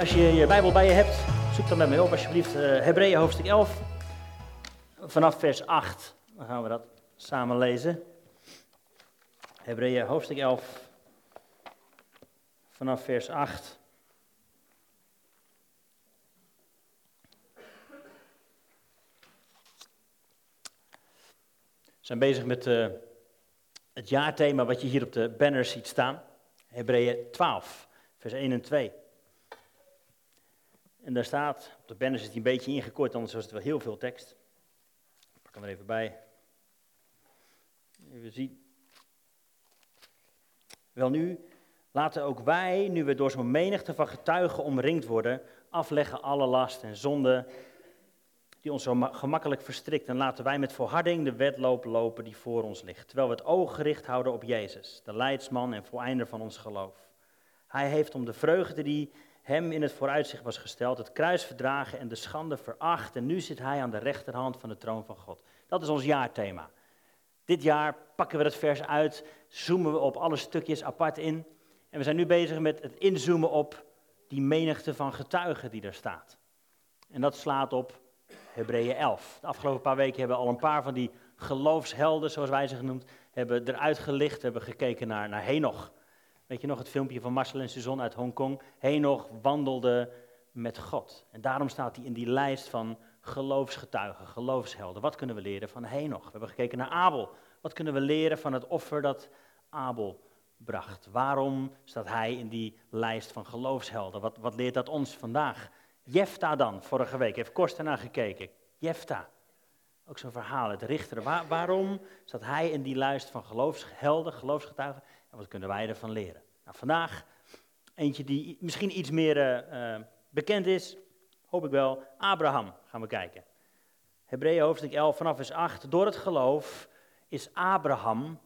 Als je je Bijbel bij je hebt, zoek dan met me op alsjeblieft. Uh, Hebreeën hoofdstuk 11, vanaf vers 8. Dan gaan we dat samen lezen. Hebreeën hoofdstuk 11, vanaf vers 8. We zijn bezig met uh, het jaarthema wat je hier op de banner ziet staan. Hebreeën 12, vers 1 en 2. En daar staat, op de banner zit hij een beetje ingekort, anders was het wel heel veel tekst. Ik pak er even bij. Even zien. Wel nu, laten ook wij, nu we door zo'n menigte van getuigen omringd worden, afleggen alle last en zonde die ons zo gemakkelijk verstrikt. En laten wij met volharding de wedloop lopen die voor ons ligt. Terwijl we het oog gericht houden op Jezus, de leidsman en voleinder van ons geloof. Hij heeft om de vreugde die hem in het vooruitzicht was gesteld, het kruis verdragen en de schande veracht. En nu zit hij aan de rechterhand van de troon van God. Dat is ons jaarthema. Dit jaar pakken we het vers uit, zoomen we op alle stukjes apart in. En we zijn nu bezig met het inzoomen op die menigte van getuigen die er staat. En dat slaat op Hebreeën 11. De afgelopen paar weken hebben we al een paar van die geloofshelden, zoals wij ze genoemd, hebben eruit gelicht, hebben gekeken naar, naar Henoch. Weet je nog het filmpje van Marcel en Suzanne uit Hongkong? Henoch wandelde met God. En daarom staat hij in die lijst van geloofsgetuigen, geloofshelden. Wat kunnen we leren van Henoch? We hebben gekeken naar Abel. Wat kunnen we leren van het offer dat Abel bracht? Waarom staat hij in die lijst van geloofshelden? Wat, wat leert dat ons vandaag? Jefta dan, vorige week, heeft Kors naar gekeken. Jefta, ook zo'n verhaal, het richter. waarom staat hij in die lijst van geloofshelden, geloofsgetuigen? En wat kunnen wij ervan leren? Nou, vandaag eentje die misschien iets meer uh, bekend is, hoop ik wel. Abraham gaan we kijken. Hebreeën hoofdstuk 11 vanaf vers 8. Door het geloof is Abraham,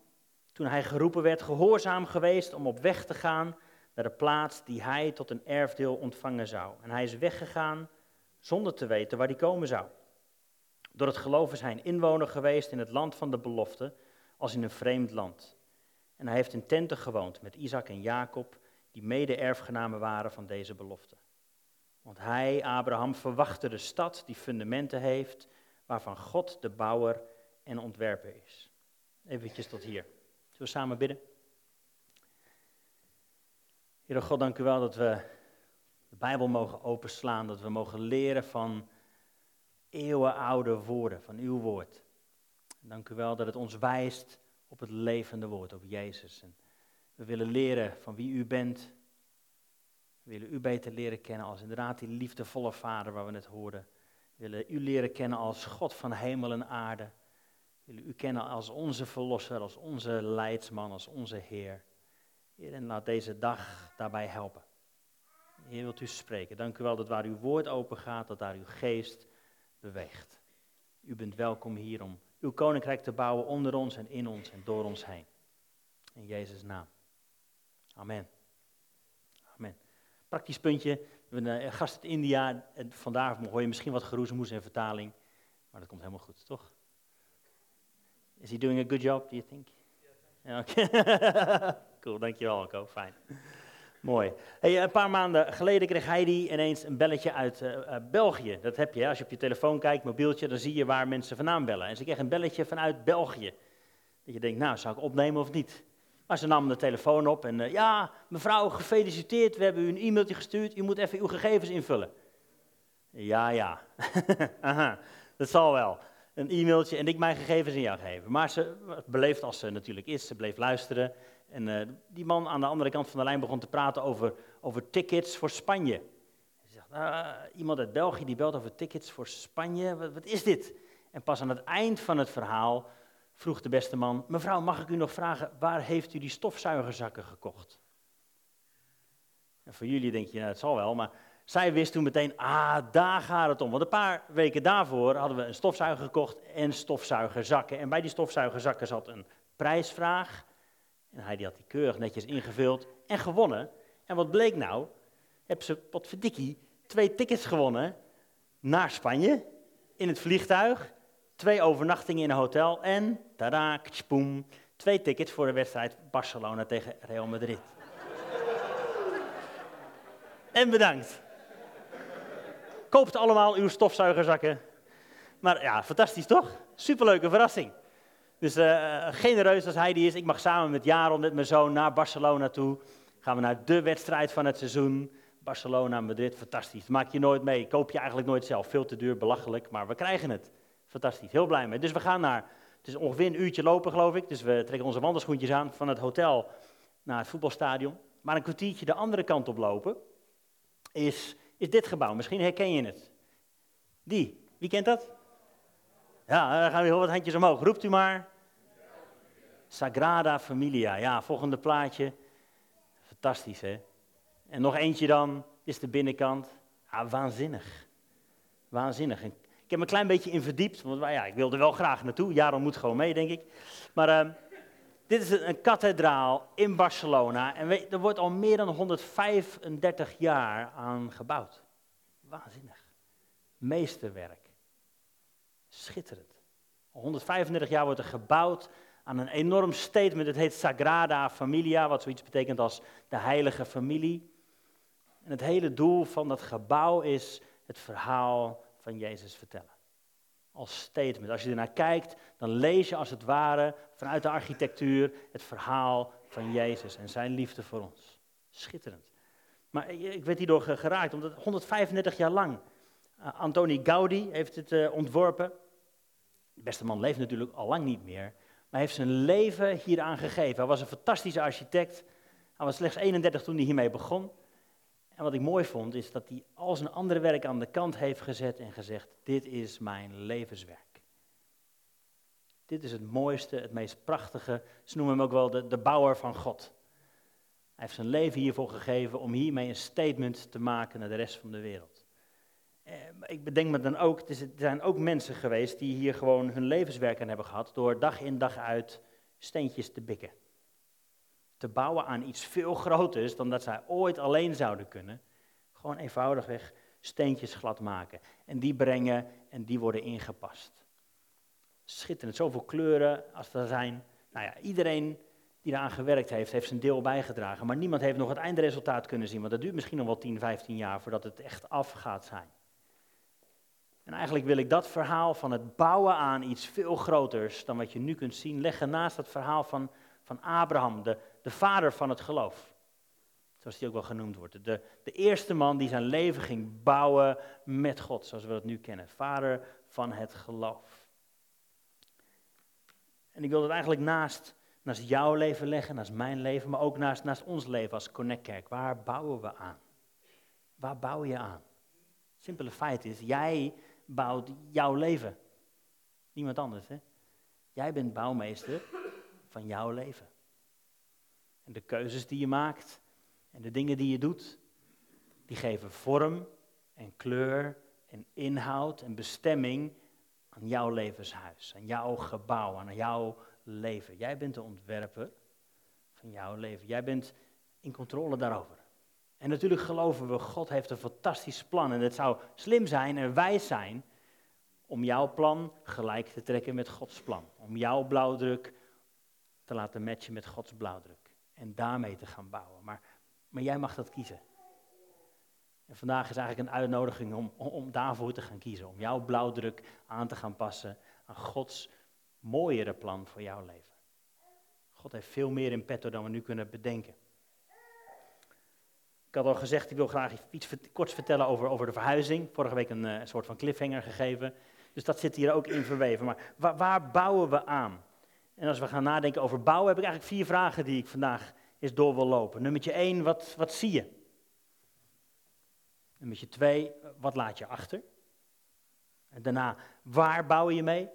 toen hij geroepen werd, gehoorzaam geweest om op weg te gaan naar de plaats die hij tot een erfdeel ontvangen zou. En hij is weggegaan zonder te weten waar hij komen zou. Door het geloof is hij een inwoner geweest in het land van de belofte, als in een vreemd land. En hij heeft in tenten gewoond met Isaac en Jacob, die mede-erfgenamen waren van deze belofte. Want hij, Abraham, verwachtte de stad die fundamenten heeft, waarvan God de bouwer en ontwerper is. Even tot hier. Zullen we samen bidden? Heer God, dank u wel dat we de Bijbel mogen openslaan, dat we mogen leren van eeuwenoude woorden, van uw woord. Dank u wel dat het ons wijst op het levende woord, op Jezus. En we willen leren van wie u bent. We willen u beter leren kennen als inderdaad die liefdevolle Vader waar we net hoorden. We willen u leren kennen als God van hemel en aarde. We willen u kennen als onze verlosser, als onze leidsman, als onze Heer. Heer, en laat deze dag daarbij helpen. Heer, wilt u spreken. Dank u wel dat waar uw woord open gaat, dat daar uw geest beweegt. U bent welkom hier om uw koninkrijk te bouwen onder ons en in ons en door ons heen. In Jezus' naam. Amen. Amen. Praktisch puntje. We hebben een gast uit India. En vandaag hoor je misschien wat geroezemoes in vertaling. Maar dat komt helemaal goed, toch? Is he doing a good job, do you think? Ja, okay. cool, dankjewel, Alco. Fijn. Mooi. Een paar maanden geleden kreeg Heidi ineens een belletje uit uh, België. Dat heb je, als je op je telefoon kijkt, mobieltje, dan zie je waar mensen vandaan bellen. En ze kreeg een belletje vanuit België. Dat je denkt, nou, zou ik opnemen of niet? Maar ze nam de telefoon op en, uh, ja, mevrouw, gefeliciteerd, we hebben u een e-mailtje gestuurd, u moet even uw gegevens invullen. Ja, ja, Aha, dat zal wel. Een e-mailtje en ik mijn gegevens in jou geven. Maar ze, beleefd als ze natuurlijk is, ze bleef luisteren. En uh, die man aan de andere kant van de lijn begon te praten over, over tickets voor Spanje. Hij zegt, uh, iemand uit België die belt over tickets voor Spanje, wat, wat, is dit? En pas aan het eind van het verhaal vroeg de beste man, mevrouw, mag ik u nog vragen, waar heeft u die stofzuigerzakken gekocht? En voor jullie denk je, nou, het zal wel, maar zij wist toen meteen, ah, daar gaat het om. Want een paar weken daarvoor hadden we een stofzuiger gekocht en stofzuigerzakken. En bij die stofzuigerzakken zat een prijsvraag en hij had die keurig netjes ingevuld en gewonnen. En wat bleek nou? Heb ze, potverdikkie, twee tickets gewonnen naar Spanje in het vliegtuig. Twee overnachtingen in een hotel en, tada, boom, twee tickets voor de wedstrijd Barcelona tegen Real Madrid. en bedankt. koopt allemaal uw stofzuigerzakken. Maar ja, fantastisch toch? Superleuke verrassing. Dus uh, genereus als hij die is, ik mag samen met Jaron, met mijn zoon, naar Barcelona toe. Gaan we naar de wedstrijd van het seizoen. Barcelona, Madrid, fantastisch. maak je nooit mee, koop je eigenlijk nooit zelf. Veel te duur, belachelijk, maar we krijgen het. Fantastisch, heel blij mee. Dus we gaan naar, het is ongeveer een uurtje lopen geloof ik. Dus we trekken onze wandelschoentjes aan van het hotel naar het voetbalstadion. Maar een kwartiertje de andere kant op lopen is, is dit gebouw. Misschien herken je het. Die, wie kent dat? Ja, dan gaan we heel wat handjes omhoog. Roept u maar. Sagrada Familia. Ja, volgende plaatje. Fantastisch, hè? En nog eentje dan, is de binnenkant. Ja, waanzinnig. Waanzinnig. ik heb me een klein beetje in verdiept, want ja, ik wilde wel graag naartoe. Jaron moet gewoon mee, denk ik. Maar uh, dit is een, kathedraal in Barcelona. En er wordt al meer dan 135 jaar aan gebouwd. Waanzinnig. Meesterwerk. Schitterend. 135 jaar wordt er gebouwd aan een enorm statement. Het heet Sagrada Familia, wat zoiets betekent als de heilige familie. En het hele doel van dat gebouw is het verhaal van Jezus vertellen. Als statement. Als je ernaar kijkt, dan lees je als het ware vanuit de architectuur het verhaal van Jezus en zijn liefde voor ons. Schitterend. Maar ik werd hierdoor geraakt, omdat 135 jaar lang Antoni Gaudi heeft het uh, ontworpen. De beste man leeft natuurlijk al lang niet meer, maar hij heeft zijn leven hieraan gegeven. Hij was een fantastische architect. Hij was slechts 31 toen hij hiermee begon. En wat ik mooi vond, is dat hij al zijn andere werk aan de kant heeft gezet en gezegd: Dit is mijn levenswerk. Dit is het mooiste, het meest prachtige. Ze noemen hem ook wel de, de bouwer van God. Hij heeft zijn leven hiervoor gegeven om hiermee een statement te maken naar de rest van de wereld. Eh, ik bedenk me dan ook, er zijn ook mensen geweest die hier gewoon hun levenswerk aan hebben gehad door dag in dag uit steentjes te bikken te bouwen aan iets veel groters dan dat zij ooit alleen zouden kunnen. Gewoon eenvoudigweg steentjes glad maken. En die brengen en die worden ingepast. Schitterend, zoveel kleuren als er zijn. Nou ja, iedereen die eraan gewerkt heeft, heeft zijn deel bijgedragen. Maar niemand heeft nog het eindresultaat kunnen zien, want dat duurt misschien nog wel 10, 15 jaar voordat het echt af gaat zijn. En eigenlijk wil ik dat verhaal van het bouwen aan iets veel groters dan wat je nu kunt zien, leggen naast het verhaal van, van Abraham, de, de vader van het geloof. Zoals die ook wel genoemd wordt. De, de eerste man die zijn leven ging bouwen met God, zoals we dat nu kennen. Vader van het geloof. En ik wil dat eigenlijk naast, naast jouw leven leggen, naast mijn leven, maar ook naast, naast ons leven als Connect Kerk. Waar bouwen we aan? Waar bouw je aan? Simpele feit is, jij bouwt jouw leven. Niemand anders, hè? Jij bent bouwmeester van jouw leven. En de keuzes die je maakt en de dingen die je doet, die geven vorm en kleur en inhoud en bestemming aan jouw levenshuis, aan jouw gebouw, aan jouw leven. Jij bent de ontwerper van jouw leven. Jij bent in controle daarover. En natuurlijk geloven we, God heeft een fantastisch plan. En het zou slim zijn en wijs zijn om jouw plan gelijk te trekken met Gods plan. Om jouw blauwdruk te laten matchen met Gods blauwdruk en daarmee te gaan bouwen. Maar, maar jij mag dat kiezen. En vandaag is eigenlijk een uitnodiging om, om daarvoor te gaan kiezen. Om jouw blauwdruk aan te gaan passen aan Gods mooiere plan voor jouw leven. God heeft veel meer in petto dan we nu kunnen bedenken. Ik had al gezegd, ik wil graag iets korts vertellen over, over de verhuizing. Vorige week een, eh, soort van cliffhanger gegeven. Dus dat zit hier ook in verweven. Maar waar, waar bouwen we aan? En als we gaan nadenken over bouwen, heb ik eigenlijk vier vragen die ik vandaag eens door wil lopen. Nummertje één, wat, wat zie je? Nummertje twee, wat laat je achter? En daarna, waar bouw je mee?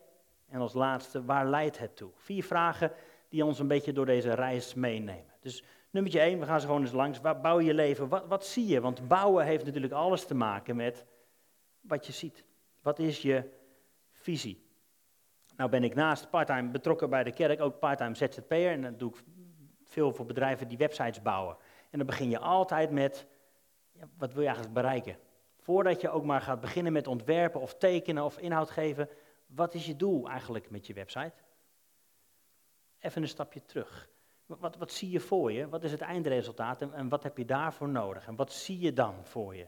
En als laatste, waar leidt het toe? Vier vragen die ons een beetje door deze reis meenemen. Dus nummertje één, we gaan ze gewoon eens langs. Waar bouw je leven? Wat, wat zie je? Want bouwen heeft natuurlijk alles te maken met wat je ziet. Wat is je visie? Nou ben ik naast parttime betrokken bij de kerk ook parttime ZZP'er. En dat doe ik veel voor bedrijven die websites bouwen. En dan begin je altijd met, ja, wat wil je eigenlijk bereiken? Voordat je ook maar gaat beginnen met ontwerpen of tekenen of inhoud geven, wat is je doel eigenlijk met je website? Even een stapje terug. Wat, wat zie je voor je? Wat is het eindresultaat en, wat heb je daarvoor nodig? En wat zie je dan voor je?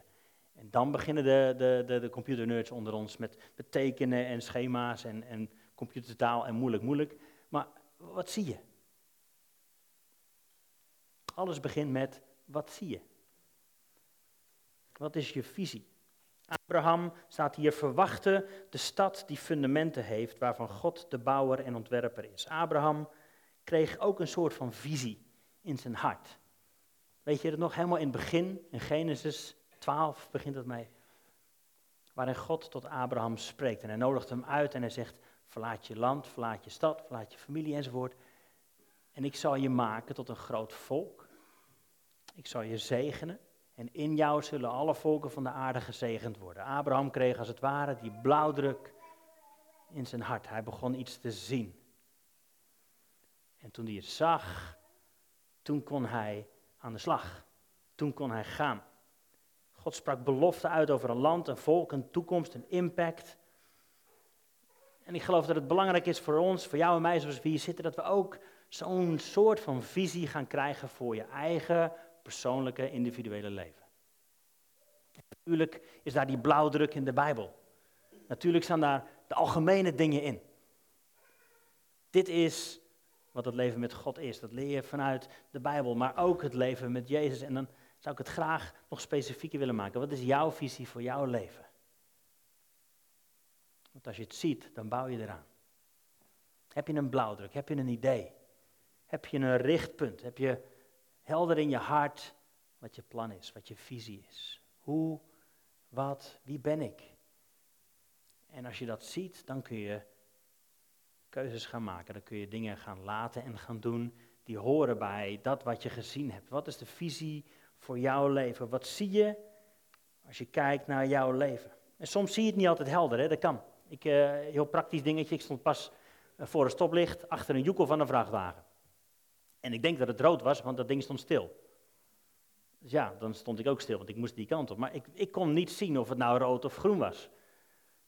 En dan beginnen de, de, de, de onder ons met, met tekenen en schema's en, en computertaal en moeilijk, moeilijk. Maar wat zie je? Alles begint met wat zie je? Wat is je visie? Abraham staat hier verwachten de stad die fundamenten heeft, waarvan God de bouwer en ontwerper is. Abraham kreeg ook een soort van visie in zijn hart. Weet je het nog helemaal in het begin, in Genesis 12 begint het mee, waarin God tot Abraham spreekt en hij nodigt hem uit en hij zegt, verlaat je land, verlaat je stad, verlaat je familie enzovoort. En ik zal je maken tot een groot volk. Ik zal je zegenen. En in jou zullen alle volken van de aarde gezegend worden. Abraham kreeg als het ware die blauwdruk in zijn hart. Hij begon iets te zien. En toen hij het zag, toen kon hij aan de slag. Toen kon hij gaan. God sprak belofte uit over een land, een volk, een toekomst, een impact. En ik geloof dat het belangrijk is voor ons, voor jou en mij zoals we hier zitten, dat we ook zo'n soort van visie gaan krijgen voor je eigen persoonlijke, individuele leven. Natuurlijk is daar die blauwdruk in de Bijbel. Natuurlijk staan daar de algemene dingen in. Dit is wat het leven met God is. Dat leer je vanuit de Bijbel, maar ook het leven met Jezus. En dan zou ik het graag nog specifieker willen maken. Wat is jouw visie voor jouw leven? Want als je het ziet, dan bouw je eraan. Heb je een blauwdruk? Heb je een idee? Heb je een richtpunt? Heb je helder in je hart wat je plan is, wat je visie is? Hoe, wat, wie ben ik? En als je dat ziet, dan kun je keuzes gaan maken. Dan kun je dingen gaan laten en gaan doen die horen bij dat wat je gezien hebt. Wat is de visie voor jouw leven? Wat zie je als je kijkt naar jouw leven? En soms zie je het niet altijd helder, hè? dat kan. Ik, uh, heel praktisch dingetje, ik stond pas eh, voor een stoplicht achter een joekel van een vrachtwagen. En ik denk dat het rood was, want dat ding stond stil. Dus ja, dan stond ik ook stil, want ik moest die kant op. Maar ik, ik kon niet zien of het nou rood of groen was.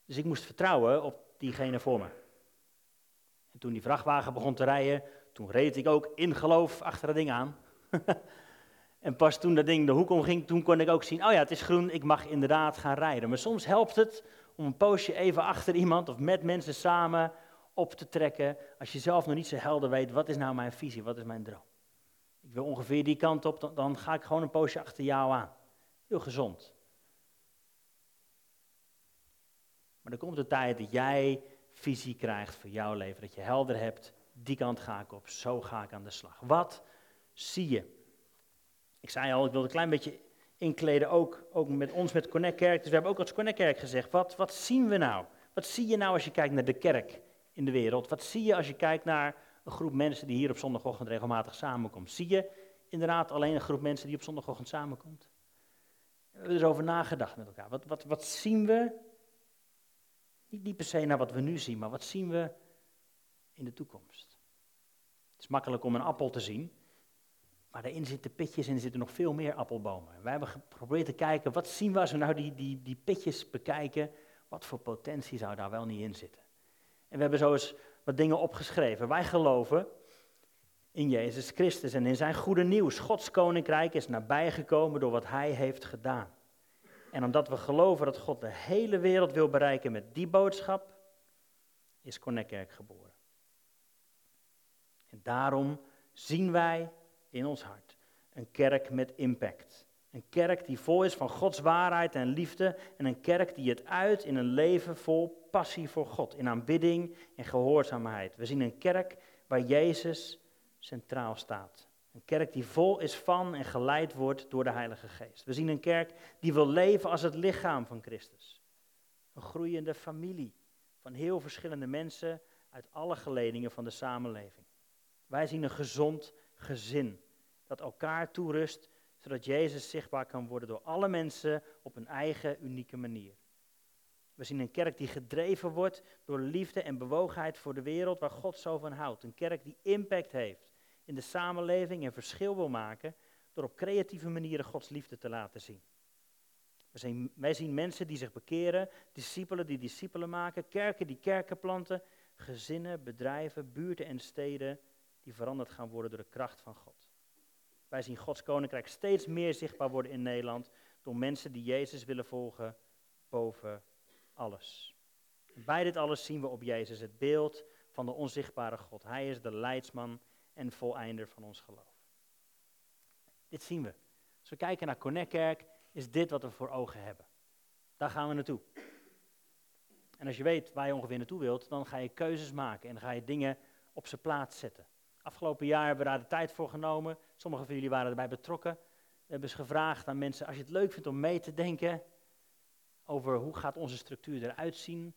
Dus ik moest vertrouwen op diegene voor me. En toen die vrachtwagen begon te rijden, toen reed ik ook in geloof achter dat ding aan. en pas toen dat ding de hoek omging, toen kon ik ook zien, oh ja, het is groen, ik mag inderdaad gaan rijden. Maar soms helpt het om een poosje even achter iemand of met mensen samen op te trekken, als je zelf nog niet zo helder weet, wat is nou mijn visie, wat is mijn droom. Ik wil ongeveer die kant op, dan, dan ga ik gewoon een poosje achter jou aan. Heel gezond. Maar er komt een tijd dat jij visie krijgt voor jouw leven, dat je helder hebt, die kant ga ik op, zo ga ik aan de slag. Wat zie je? Ik zei al, ik wilde een klein beetje inkleden, ook, ook met ons, met Connect Kerk. Dus we hebben ook als Connect Kerk gezegd, wat, wat zien we nou? Wat zie je nou als je kijkt naar de kerk in de wereld? Wat zie je als je kijkt naar een groep mensen die hier op zondagochtend regelmatig samenkomt? Zie je inderdaad alleen een groep mensen die op zondagochtend samenkomt? We hebben erover nagedacht met elkaar. Wat, wat, wat zien we? Niet, niet per se naar wat we nu zien, maar wat zien we in de toekomst? Het is makkelijk om een appel te zien, maar daarin zitten pitjes en er zitten nog veel meer appelbomen. wij hebben geprobeerd te kijken, wat zien we als we nou die, die, die pitjes bekijken? Wat voor potentie zou daar wel niet in zitten? En we hebben zo eens wat dingen opgeschreven. Wij geloven in Jezus Christus en in zijn goede nieuws. Gods koninkrijk is nabijgekomen door wat hij heeft gedaan. En omdat we geloven dat God de hele wereld wil bereiken met die boodschap, is Connect geboren. En daarom zien wij in ons hart een kerk met impact. Een kerk die vol is van Gods waarheid en liefde. En een kerk die het uit in een leven vol passie voor God. In aanbidding en gehoorzaamheid. We zien een kerk waar Jezus centraal staat. Een kerk die vol is van en geleid wordt door de Heilige Geest. We zien een kerk die wil leven als het lichaam van Christus. Een groeiende familie van heel verschillende mensen uit alle geledingen van de samenleving. Wij zien een gezond gezin dat elkaar toerust zodat Jezus zichtbaar kan worden door alle mensen op een eigen unieke manier. We zien een kerk die gedreven wordt door liefde en bewogenheid voor de wereld waar God zo van houdt. Een kerk die impact heeft in de samenleving en verschil wil maken door op creatieve manieren Gods liefde te laten zien, wij zien mensen die zich bekeren, discipelen die discipelen maken, kerken die kerken planten, gezinnen, bedrijven, buurten en steden die veranderd gaan worden door de kracht van God. Wij zien Gods koninkrijk steeds meer zichtbaar worden in Nederland door mensen die Jezus willen volgen boven alles. Bij dit alles zien we op Jezus het beeld van de onzichtbare God. Hij is de leidsman en voleinder van ons geloof. Dit zien we. Als we kijken naar Connectkerk, is dit wat we voor ogen hebben. Daar gaan we naartoe. En als je weet waar je ongeveer naartoe wilt, dan ga je keuzes maken en dan ga je dingen op zijn plaats zetten. Afgelopen jaar hebben we daar de tijd voor genomen. Sommigen van jullie waren erbij betrokken. We hebben eens gevraagd aan mensen, als je het leuk vindt om mee te denken over hoe gaat onze structuur eruit zien.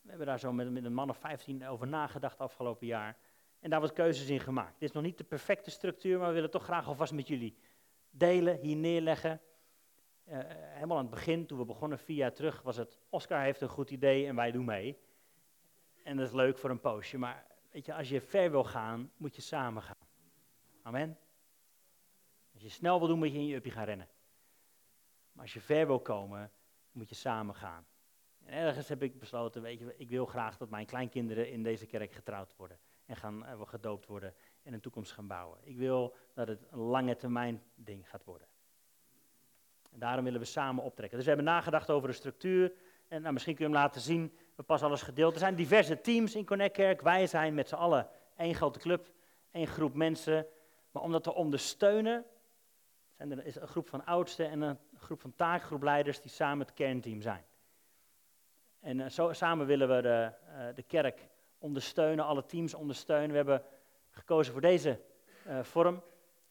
We hebben daar zo met, met een man of 15 over nagedacht afgelopen jaar. En daar wat keuzes in gemaakt. Dit is nog niet de perfecte structuur, maar we willen toch graag alvast met jullie delen, hier neerleggen. Uh, helemaal aan het begin, toen we begonnen, vier jaar terug, was het Oscar heeft een goed idee en wij doen mee. En dat is leuk voor een poosje, maar weet je, als je ver wil gaan, moet je samen gaan. Amen. Als je snel wil doen, moet je in je uppie gaan rennen. Maar als je ver wil komen, moet je samen gaan. En ergens heb ik besloten, weet je, ik wil graag dat mijn kleinkinderen in deze kerk getrouwd worden. En gaan uh, gedoopt worden en een toekomst gaan bouwen. Ik wil dat het een lange termijn ding gaat worden. En daarom willen we samen optrekken. Dus we hebben nagedacht over de structuur. En nou, misschien kun je hem laten zien. We pas alles gedeeld. Er zijn diverse teams in Connect Kerk. Wij zijn met z'n allen één grote club, één groep mensen. Maar om dat te ondersteunen, zijn er is een groep van oudsten en een groep van taakgroepleiders die samen het kernteam zijn. En uh, zo, samen willen we de, uh, de kerk ondersteunen, alle teams ondersteunen. We hebben gekozen voor deze uh, vorm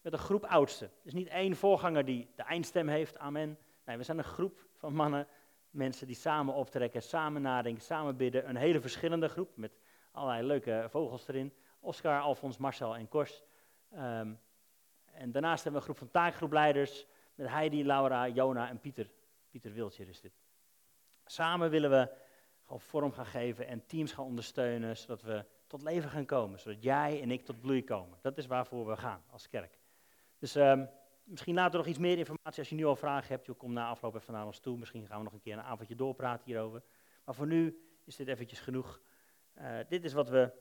met een groep oudsten. Dus niet één voorganger die de eindstem heeft, amen. Nee, we zijn een groep van mannen, mensen die samen optrekken, samen nadenken, samen bidden. Een hele verschillende groep met allerlei leuke vogels erin. Oscar, Alfons, Marcel en Kors. Um, en daarnaast hebben we een groep van taakgroepleiders met Heidi, Laura, Jona en Pieter. Pieter Wiltje is dit. Samen willen we gewoon vorm gaan geven en teams gaan ondersteunen, zodat we tot leven gaan komen. Zodat jij en ik tot bloei komen. Dat is waarvoor we gaan als kerk. Dus um, misschien later nog iets meer informatie als je nu al vragen hebt. Je kom na afloop even naar ons toe. Misschien gaan we nog een keer een avondje doorpraten hierover. Maar voor nu is dit eventjes genoeg. Uh, dit is wat we,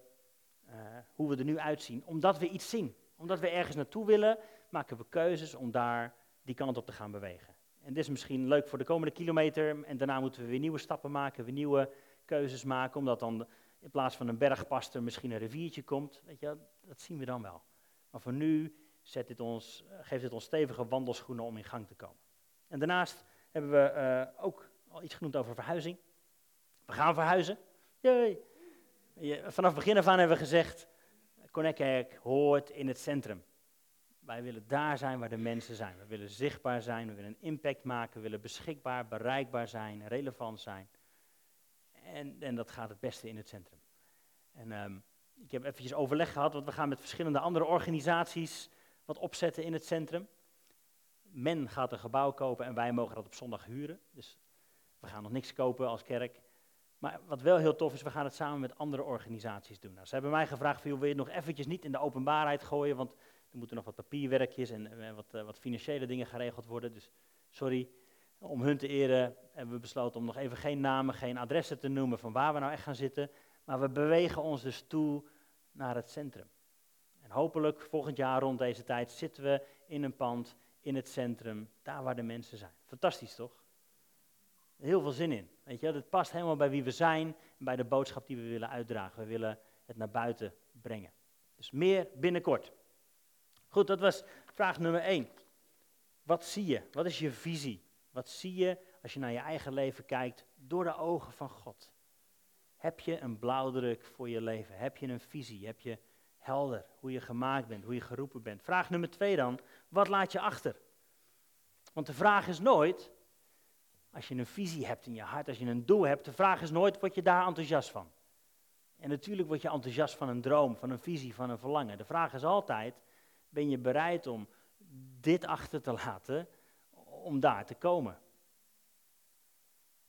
uh, hoe we er nu uitzien. Omdat we iets zien. Omdat we ergens naartoe willen, maken we keuzes om daar die kant op te gaan bewegen. En dit is misschien leuk voor de komende kilometer. En daarna moeten we weer nieuwe stappen maken, weer nieuwe keuzes maken. Omdat dan in plaats van een bergpast er misschien een riviertje komt. Weet je, dat zien we dan wel. Maar voor nu zet dit ons, geeft dit ons stevige wandelschoenen om in gang te komen. En daarnaast hebben we uh, ook al iets genoemd over verhuizing. We gaan verhuizen. Yay. Vanaf begin af aan hebben we gezegd, Connectkerk hoort in het centrum. Wij willen daar zijn waar de mensen zijn. We willen zichtbaar zijn, we willen een impact maken, we willen beschikbaar, bereikbaar zijn, relevant zijn. En, en dat gaat het beste in het centrum. En um, ik heb eventjes overleg gehad, want we gaan met verschillende andere organisaties wat opzetten in het centrum. Men gaat een gebouw kopen en wij mogen dat op zondag huren. Dus we gaan nog niks kopen als kerk. Maar wat wel heel tof is, we gaan het samen met andere organisaties doen. Nou, ze hebben mij gevraagd, wil je het nog eventjes niet in de openbaarheid gooien, want er moeten nog wat papierwerkjes en uh, wat, uh, wat, financiële dingen geregeld worden. Dus sorry, om hun te eren hebben we besloten om nog even geen namen, geen adressen te noemen van waar we nou echt gaan zitten. Maar we bewegen ons dus toe naar het centrum. En hopelijk volgend jaar rond deze tijd zitten we in een pand in het centrum, daar waar de mensen zijn. Fantastisch toch? Heel veel zin in. Weet je, dat past helemaal bij wie we zijn en bij de boodschap die we willen uitdragen. We willen het naar buiten brengen. Dus meer binnenkort. Goed, dat was vraag nummer 1. Wat zie je? Wat is je visie? Wat zie je als je naar je eigen leven kijkt door de ogen van God? Heb je een blauwdruk voor je leven? Heb je een visie? Heb je helder hoe je gemaakt bent, hoe je geroepen bent? Vraag nummer twee dan, wat laat je achter? Want de vraag is nooit, als je een visie hebt in je hart, als je een doel hebt, de vraag is nooit, word je daar enthousiast van? En natuurlijk word je enthousiast van een droom, van een visie, van een verlangen. De vraag is altijd, ben je bereid om dit achter te laten, om daar te komen?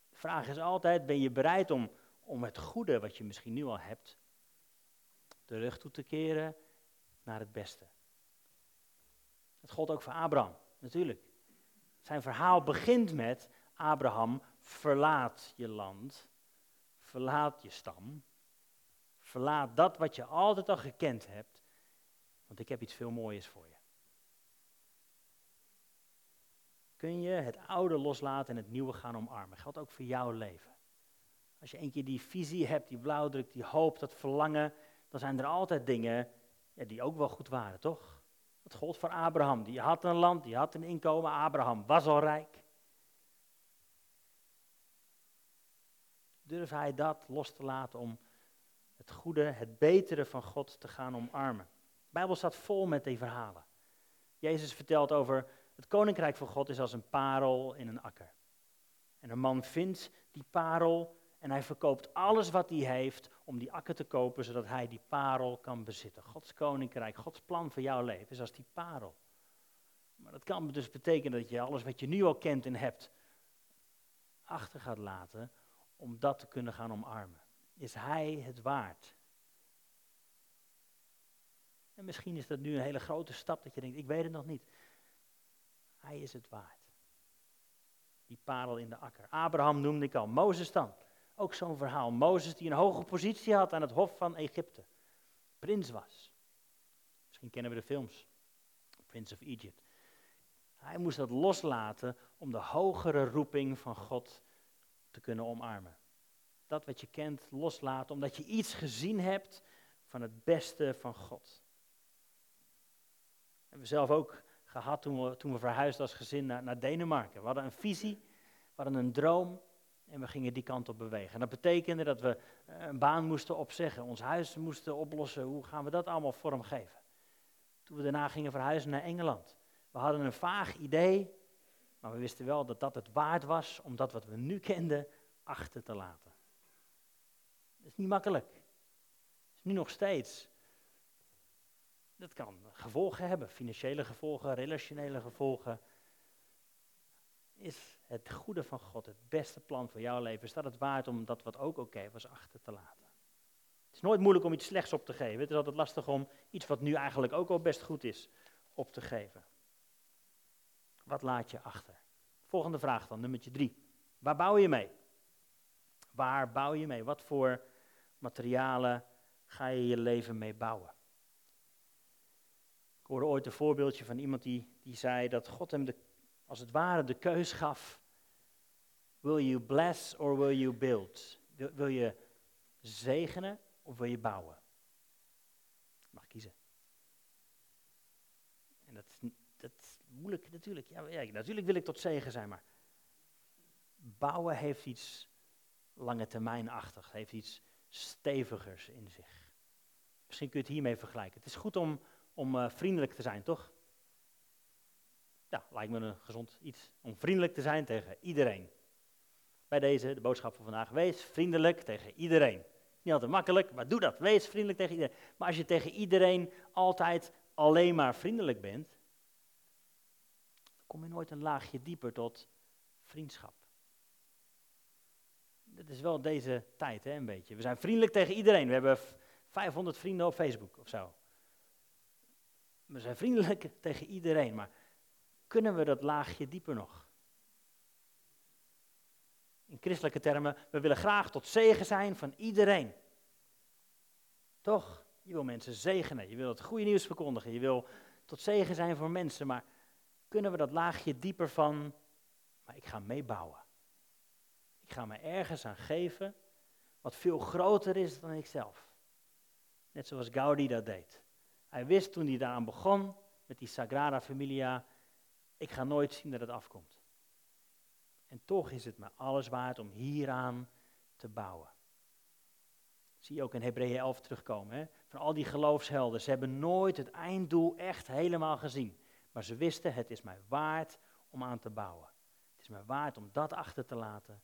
De vraag is altijd, ben je bereid om, om het goede wat je misschien nu al hebt, de rug toe te keren naar het beste? Dat gold ook voor Abraham, natuurlijk. Zijn verhaal begint met, Abraham, verlaat je land, verlaat je stam, verlaat dat wat je altijd al gekend hebt, want ik heb iets veel moois voor je. kun je het oude loslaten en het nieuwe gaan omarmen. Geldt ook voor jouw leven. Als je een keer die visie hebt, die blauwdruk, die hoop, dat verlangen, dan zijn er altijd dingen die ook wel goed waren, toch? Dat gold voor Abraham. Die had een land, die had een inkomen. Abraham was al rijk. Durf hij dat los te laten om het goede, het betere van God te gaan omarmen? De Bijbel staat vol met die verhalen. Jezus vertelt over het koninkrijk van God is als een parel in een akker. En een man vindt die parel en hij verkoopt alles wat hij heeft om die akker te kopen, zodat hij die parel kan bezitten. Gods koninkrijk, Gods plan voor jouw leven is als die parel. Maar dat kan dus betekenen dat je alles wat je nu al kent en hebt, achter gaat laten om dat te kunnen gaan omarmen. Is hij het waard? En misschien is dat nu een hele grote stap dat je denkt, ik weet het nog niet. Hij is het waard. Die parel in de akker. Abraham noemde ik al, Mozes dan. Ook zo'n verhaal. Mozes die een hoge positie had aan het hof van Egypte. Prins was. Misschien kennen we de films. Prince of Egypt. Hij moest dat loslaten om de hogere roeping van God te kunnen omarmen. Dat wat je kent loslaten omdat je iets gezien hebt van het beste van God. Hebben we zelf ook gehad toen we, toen we verhuisden als gezin naar, naar Denemarken. We hadden een visie, we hadden een droom. En we gingen die kant op bewegen. En dat betekende dat we eh, een baan moesten opzeggen, ons huis moesten oplossen. Hoe gaan we dat allemaal vormgeven? Toen we daarna gingen verhuizen naar Engeland. We hadden een vaag idee, maar we wisten wel dat dat het waard was om dat wat we nu kenden achter te laten. Dat is niet makkelijk. Is nu nog steeds. Dat kan gevolgen hebben, financiële gevolgen, relationele gevolgen. Is het goede van God, het beste plan voor jouw leven, is dat het waard om dat wat ook oké was achter te laten. Het is nooit moeilijk om iets slechts op te geven. Het is altijd lastig om iets wat nu eigenlijk ook al best goed is, op te geven. Wat laat je achter? Volgende vraag dan, nummer drie. Waar bouw je mee? Waar bouw je mee? Wat voor materialen ga je je leven mee bouwen? Ik hoorde ooit een voorbeeldje van iemand die, die zei dat God hem de als het ware de keus gaf. Will you bless or will you build? Wil, je zegenen of wil je bouwen? Je mag kiezen. En dat is, dat moeilijk natuurlijk. Ja, ja, natuurlijk wil ik tot zegen zijn, maar bouwen heeft iets lange termijnachtig, heeft iets stevigers in zich. Misschien kun je het hiermee vergelijken. Het is goed om, om uh, vriendelijk te zijn, toch? Ja, lijkt me een gezond iets om vriendelijk te zijn tegen iedereen. Bij deze, de boodschap van vandaag, wees vriendelijk tegen iedereen. Niet altijd makkelijk, maar doe dat. Wees vriendelijk tegen iedereen. Maar als je tegen iedereen altijd alleen maar vriendelijk bent, dan kom je nooit een laagje dieper tot vriendschap. Dat is wel deze tijd, hè, een beetje. We zijn vriendelijk tegen iedereen. We hebben 500 vrienden op Facebook of zo. We zijn vriendelijk tegen iedereen, maar kunnen we dat laagje dieper nog? In christelijke termen, we willen graag tot zegen zijn van iedereen. Toch? Je wil mensen zegenen, je wil het goede nieuws verkondigen, je wil tot zegen zijn voor mensen, maar kunnen we dat laagje dieper van, maar ik ga meebouwen. Ik ga me ergens aan geven wat veel groter is dan ikzelf. Net zoals Gaudi dat deed. Hij wist toen hij daaraan begon, met die Sagrada Familia, ik ga nooit zien dat het afkomt. En toch is het me alles waard om hieraan te bouwen. Zie je ook in Hebreeën 11 terugkomen. Hè? Van al die geloofshelden. Ze hebben nooit het einddoel echt helemaal gezien. Maar ze wisten, het is mij waard om aan te bouwen. Het is mij waard om dat achter te laten,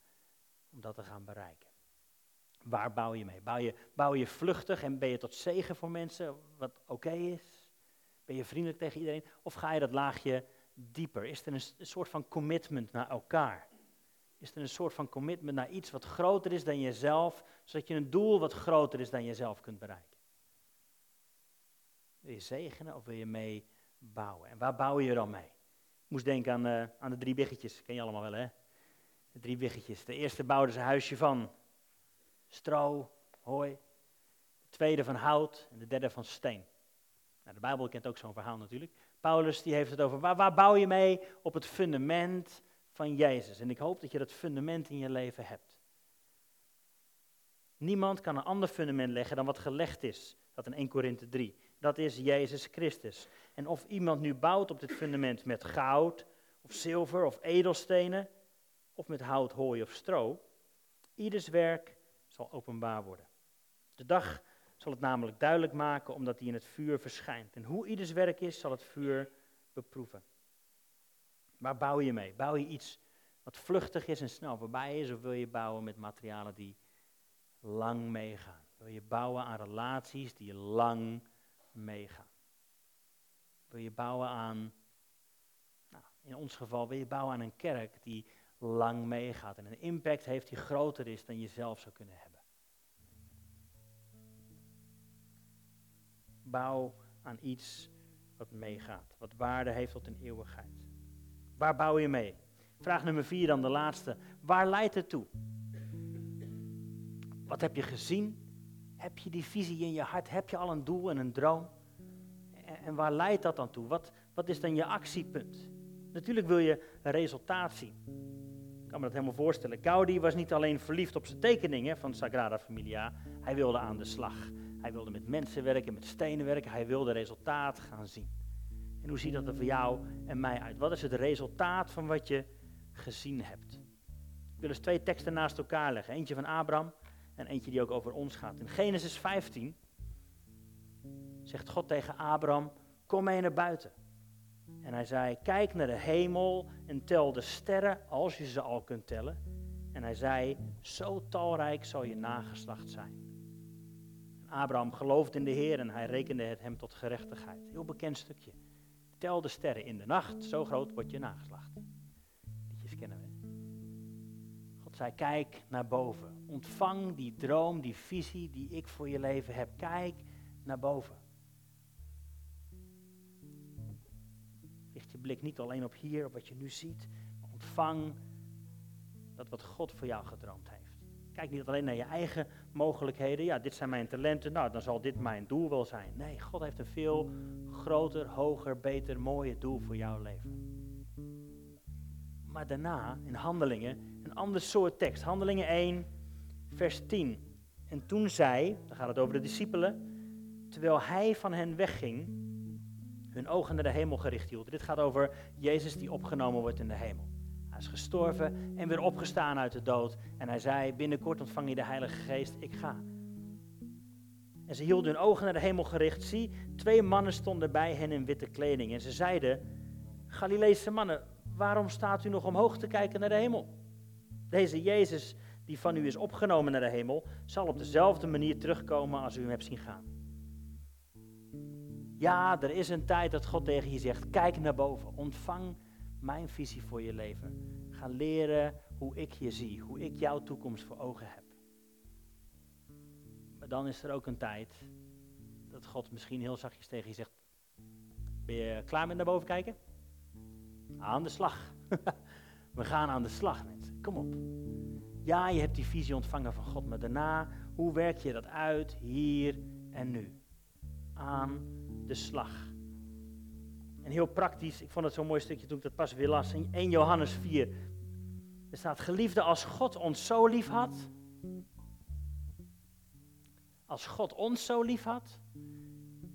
om dat te gaan bereiken. Waar bouw je mee? Bouw je, bouw je vluchtig en ben je tot zegen voor mensen, wat oké is? Ben je vriendelijk tegen iedereen? Of ga je dat laagje dieper? Is er een, soort van commitment naar elkaar? Is er een soort van commitment naar iets wat groter is dan jezelf, zodat je een doel wat groter is dan jezelf kunt bereiken? Wil je zegenen of wil je mee bouwen? En waar bouw je dan mee? Ik moest denken aan, uh, aan de drie biggetjes, ken je allemaal wel hè? De drie biggetjes. De eerste bouwden ze huisje van stro, hooi. De tweede van hout en de derde van steen. Nou, de Bijbel kent ook zo'n verhaal natuurlijk. Paulus die heeft het over, waar, waar bouw je mee? Op het fundament van Jezus. En ik hoop dat je dat fundament in je leven hebt. Niemand kan een ander fundament leggen dan wat gelegd is. Dat in 1 Korinthe 3. Dat is Jezus Christus. En of iemand nu bouwt op dit fundament met goud, of zilver, of edelstenen, of met hout, hooi of stro, ieders werk zal openbaar worden. De dag zal het namelijk duidelijk maken, omdat hij in het vuur verschijnt. En hoe ieders werk is, zal het vuur beproeven. Waar bouw je mee? Bouw je iets wat vluchtig is en snel voorbij is, of wil je bouwen met materialen die lang meegaan? Wil je bouwen aan relaties die lang meegaan? Wil je bouwen aan, nou, in ons geval wil je bouwen aan een kerk die lang meegaat en een impact heeft die groter is dan je zelf zou kunnen hebben? Bouw aan iets wat meegaat, wat waarde heeft tot een eeuwigheid. Waar bouw je mee? Vraag nummer vier dan, de laatste. Waar leidt het toe? Wat heb je gezien? Heb je die visie in je hart? Heb je al een doel en een droom? En, waar leidt dat dan toe? Wat, wat is dan je actiepunt? Natuurlijk wil je resultaat zien. Kan me dat helemaal voorstellen. Gaudi was niet alleen verliefd op zijn tekeningen van Sagrada Familia, hij wilde aan de slag. Hij wilde met mensen werken, met stenen werken, hij wilde resultaat gaan zien. En hoe ziet dat er voor jou en mij uit? Wat is het resultaat van wat je gezien hebt? Ik wil eens twee teksten naast elkaar leggen. Eentje van Abraham en eentje die ook over ons gaat. In Genesis 15 zegt God tegen Abraham, kom mee naar buiten. En hij zei, kijk naar de hemel en tel de sterren als je ze al kunt tellen. En hij zei, zo talrijk zal je nageslacht zijn. En Abraham geloofde in de Heer en hij rekende het hem tot gerechtigheid. Heel bekend stukje. Tel de sterren in de nacht, zo groot wordt je nageslacht. Liedjes kennen we. God zei, kijk naar boven. Ontvang die droom, die visie die ik voor je leven heb. Kijk naar boven. Je blik niet alleen op hier, op wat je nu ziet, ontvang dat wat God voor jou gedroomd heeft. Kijk niet alleen naar je eigen mogelijkheden. Ja, dit zijn mijn talenten. Nou, dan zal dit mijn doel wel zijn. Nee, God heeft een veel groter, hoger, beter, mooier doel voor jouw leven. Maar daarna, in Handelingen, een ander soort tekst. Handelingen 1, vers 10. En toen zij, dan gaat het over de discipelen, terwijl hij van hen wegging, hun ogen naar de hemel gericht hielden. Dit gaat over Jezus die opgenomen wordt in de hemel. Hij is gestorven en weer opgestaan uit de dood. En hij zei, binnenkort ontvang je de Heilige Geest, ik ga. En ze hielden hun ogen naar de hemel gericht. Zie, twee mannen stonden bij hen in witte kleding. En ze zeiden, Galileese mannen, waarom staat u nog omhoog te kijken naar de hemel? Deze Jezus, die van u is opgenomen naar de hemel, zal op dezelfde manier terugkomen als u hem hebt zien gaan. Ja, er is een tijd dat God tegen je zegt, kijk naar boven, ontvang mijn visie voor je leven. Ga leren hoe ik je zie, hoe ik jouw toekomst voor ogen heb. Maar dan is er ook een tijd dat God misschien heel zachtjes tegen je zegt, ben je klaar met naar boven kijken? Aan de slag. We gaan aan de slag, mensen. Kom op. Ja, je hebt die visie ontvangen van God, maar daarna, hoe werk je dat uit hier en nu? Aan de slag. En heel praktisch, ik vond het zo'n mooi stukje toen ik dat pas weer las. In 1 Johannes 4. Er staat, geliefde, als God ons zo lief had. Als God ons zo lief had.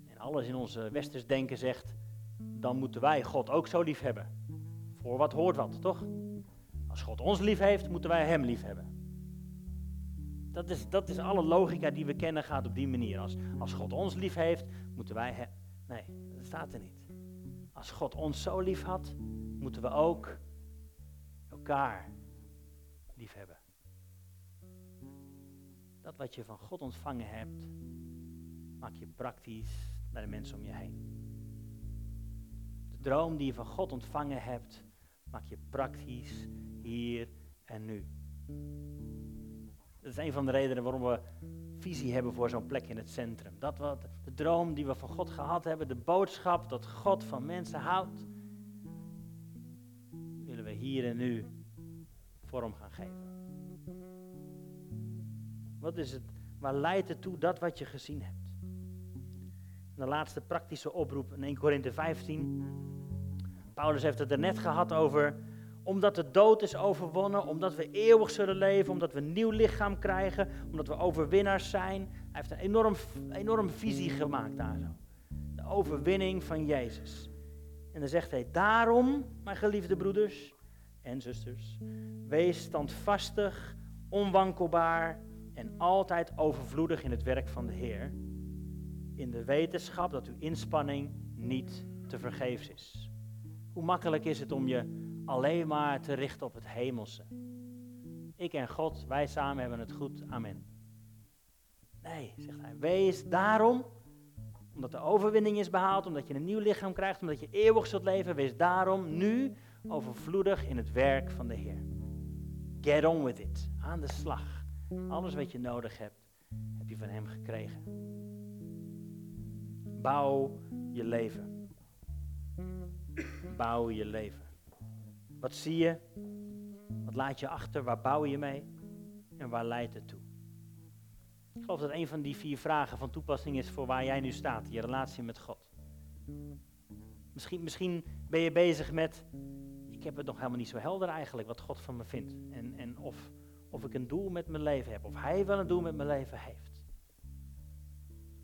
En alles in onze westers denken zegt, dan moeten wij God ook zo lief hebben. Voor wat hoort wat, toch? Als God ons lief heeft, moeten wij Hem lief hebben. Dat is, dat is alle logica die we kennen, gaat op die manier. Als, als God ons lief heeft, moeten wij. Nee, dat staat er niet. Als God ons zo lief had, moeten we ook elkaar lief hebben. Dat wat je van God ontvangen hebt, maak je praktisch naar de mensen om je heen. De droom die je van God ontvangen hebt, maak je praktisch hier en nu. Dat is een van de redenen waarom we visie hebben voor zo'n plek in het centrum. Dat wat, de droom die we van God gehad hebben, de boodschap dat God van mensen houdt, willen we hier en nu vorm gaan geven. Wat is het, waar leidt het toe dat wat je gezien hebt? de laatste praktische oproep in 1 Korinthe 15. Paulus heeft het er net gehad over, omdat de dood is overwonnen, omdat we eeuwig zullen leven, omdat we een nieuw lichaam krijgen, omdat we overwinnaars zijn. Hij heeft een enorm, enorm visie gemaakt daar zo. De overwinning van Jezus. En dan zegt hij, daarom, mijn geliefde broeders en zusters, wees standvastig, onwankelbaar en altijd overvloedig in het werk van de Heer, in de wetenschap dat uw inspanning niet te vergeefs is. Hoe makkelijk is het om je alleen maar te richten op het hemelse? Ik en God, wij samen hebben het goed. Amen. Nee, zegt hij, wees daarom, omdat de overwinning is behaald, omdat je een nieuw lichaam krijgt, omdat je eeuwig zult leven, wees daarom nu overvloedig in het werk van de Heer. Get on with it. Aan de slag. Alles wat je nodig hebt, heb je van Hem gekregen. Bouw je leven. Bouw je leven. Wat zie je? Wat laat je achter? Waar bouw je mee? En waar leidt het toe? Ik geloof dat een van die vier vragen van toepassing is voor waar jij nu staat, je relatie met God. Misschien, misschien ben je bezig met, ik heb het nog helemaal niet zo helder eigenlijk, wat God van me vindt. En, en of, of ik een doel met mijn leven heb, of Hij wel een doel met mijn leven heeft.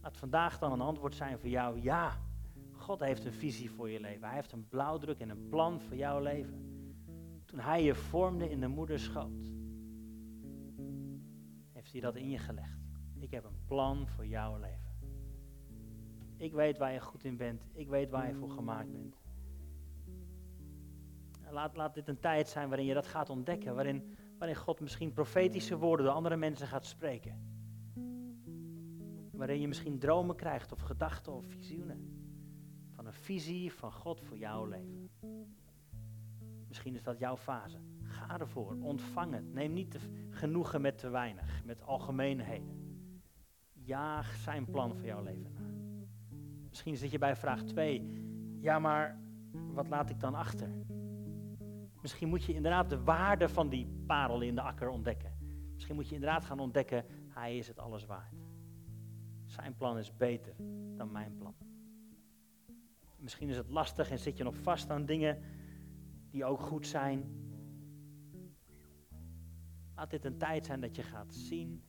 Laat vandaag dan een antwoord zijn voor jou, ja, God heeft een visie voor je leven. Hij heeft een blauwdruk en een plan voor jouw leven. Toen Hij je vormde in de moederschoot, heeft Hij dat in je gelegd. Ik heb een plan voor jouw leven. Ik weet waar je goed in bent. Ik weet waar je voor gemaakt bent. Laat, laat dit een tijd zijn waarin je dat gaat ontdekken. Waarin, waarin God misschien profetische woorden door andere mensen gaat spreken. Waarin je misschien dromen krijgt of gedachten of visioenen. Van een visie van God voor jouw leven. Misschien is dat jouw fase. Ga ervoor, ontvang het. Neem niet te genoegen met te weinig, met algemeenheden. Jaag zijn plan voor jouw leven na. Misschien zit je bij vraag 2. Ja, maar wat laat ik dan achter? Misschien moet je inderdaad de waarde van die parel in de akker ontdekken. Misschien moet je inderdaad gaan ontdekken, hij is het alles waard. Zijn plan is beter dan mijn plan. Misschien is het lastig en zit je nog vast aan dingen die ook goed zijn. Laat dit een tijd zijn dat je gaat zien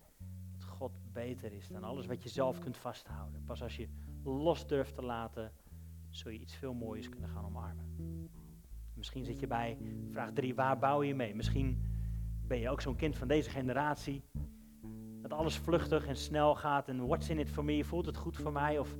dat God beter is dan alles wat je zelf kunt vasthouden. Pas als je los durft te laten, zul je iets veel moois kunnen gaan omarmen. Misschien zit je bij vraag 3, waar bouw je mee? Misschien ben je ook zo'n kind van deze generatie. Dat alles vluchtig en snel gaat en what's in it for me? Voelt het goed voor mij? Of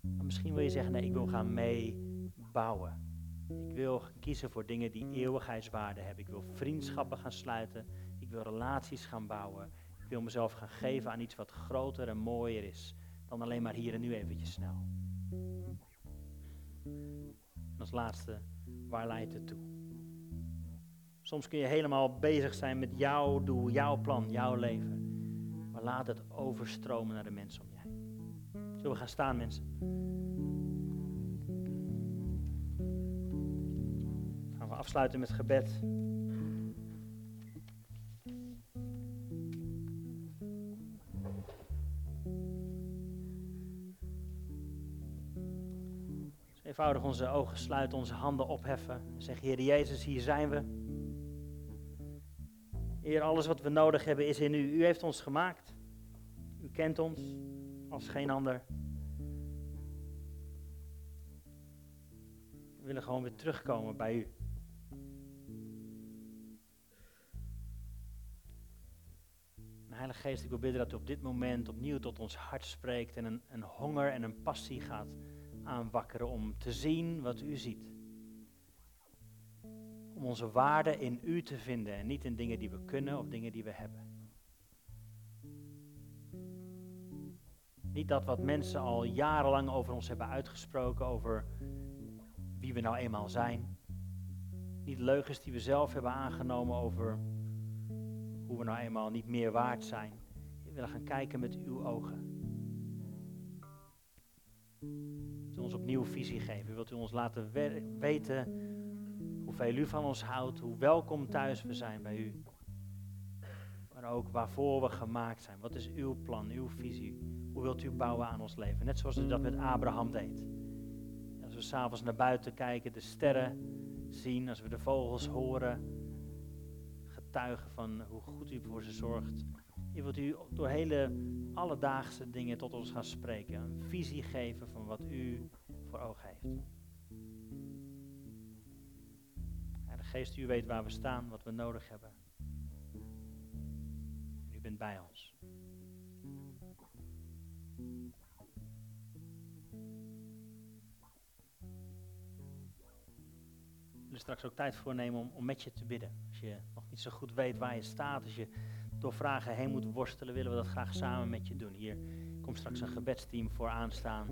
misschien wil je zeggen, nee, ik wil gaan meebouwen. Ik wil kiezen voor dingen die eeuwigheidswaarde hebben. Ik wil vriendschappen gaan sluiten. Ik wil relaties gaan bouwen. Ik wil mezelf gaan geven aan iets wat groter en mooier is dan alleen maar hier en nu eventjes snel. En als laatste, waar leidt het toe? Soms kun je helemaal bezig zijn met jouw doel, jouw plan, jouw leven. Maar laat het overstromen naar de mensen om je. Zullen we gaan staan, mensen? We afsluiten met gebed. eenvoudig onze ogen sluiten, onze handen opheffen. En zeggen, Heer Jezus, hier zijn we. Heer, alles wat we nodig hebben is in U. U heeft ons gemaakt. U kent ons als geen ander. We willen gewoon weer terugkomen bij U. Geest, ik wil bidden dat u op dit moment opnieuw tot ons hart spreekt en een, een honger en een passie gaat aanwakkeren om te zien wat u ziet. Om onze waarde in u te vinden en niet in dingen die we kunnen of dingen die we hebben. Niet dat wat mensen al jarenlang over ons hebben uitgesproken, over wie we nou eenmaal zijn. Niet leugens die we zelf hebben aangenomen over hoe we nou eenmaal niet meer waard zijn. We willen gaan kijken met uw ogen. Wilt u ons opnieuw visie geven? Wilt u ons laten weten hoeveel u van ons houdt, hoe welkom thuis we zijn bij u? maar ook waarvoor we gemaakt zijn. Wat is uw plan, uw visie? Hoe wilt u bouwen aan ons leven? Net zoals u dat met Abraham deed. Als we s'avonds naar buiten kijken, de sterren zien, als we de vogels horen, getuigen van hoe goed u voor ze zorgt. Je wilt u door hele alledaagse dingen tot ons gaan spreken. Een visie geven van wat u voor ogen heeft. de geest, u weet waar we staan, wat we nodig hebben. u bent bij ons. Er straks ook tijd voor nemen om, om met je te bidden. Als je nog niet zo goed weet waar je staat, als je door vragen heen moet worstelen, willen we dat graag samen met je doen. Hier komt straks een gebedsteam voor aanstaan.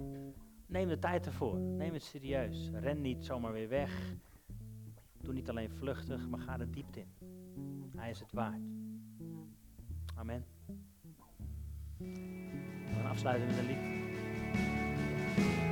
Neem de tijd ervoor. Neem het serieus. Ren niet zomaar weer weg. Doe niet alleen vluchtig, maar ga er diepte in. Hij is het waard. Amen. We afsluiten met een lied.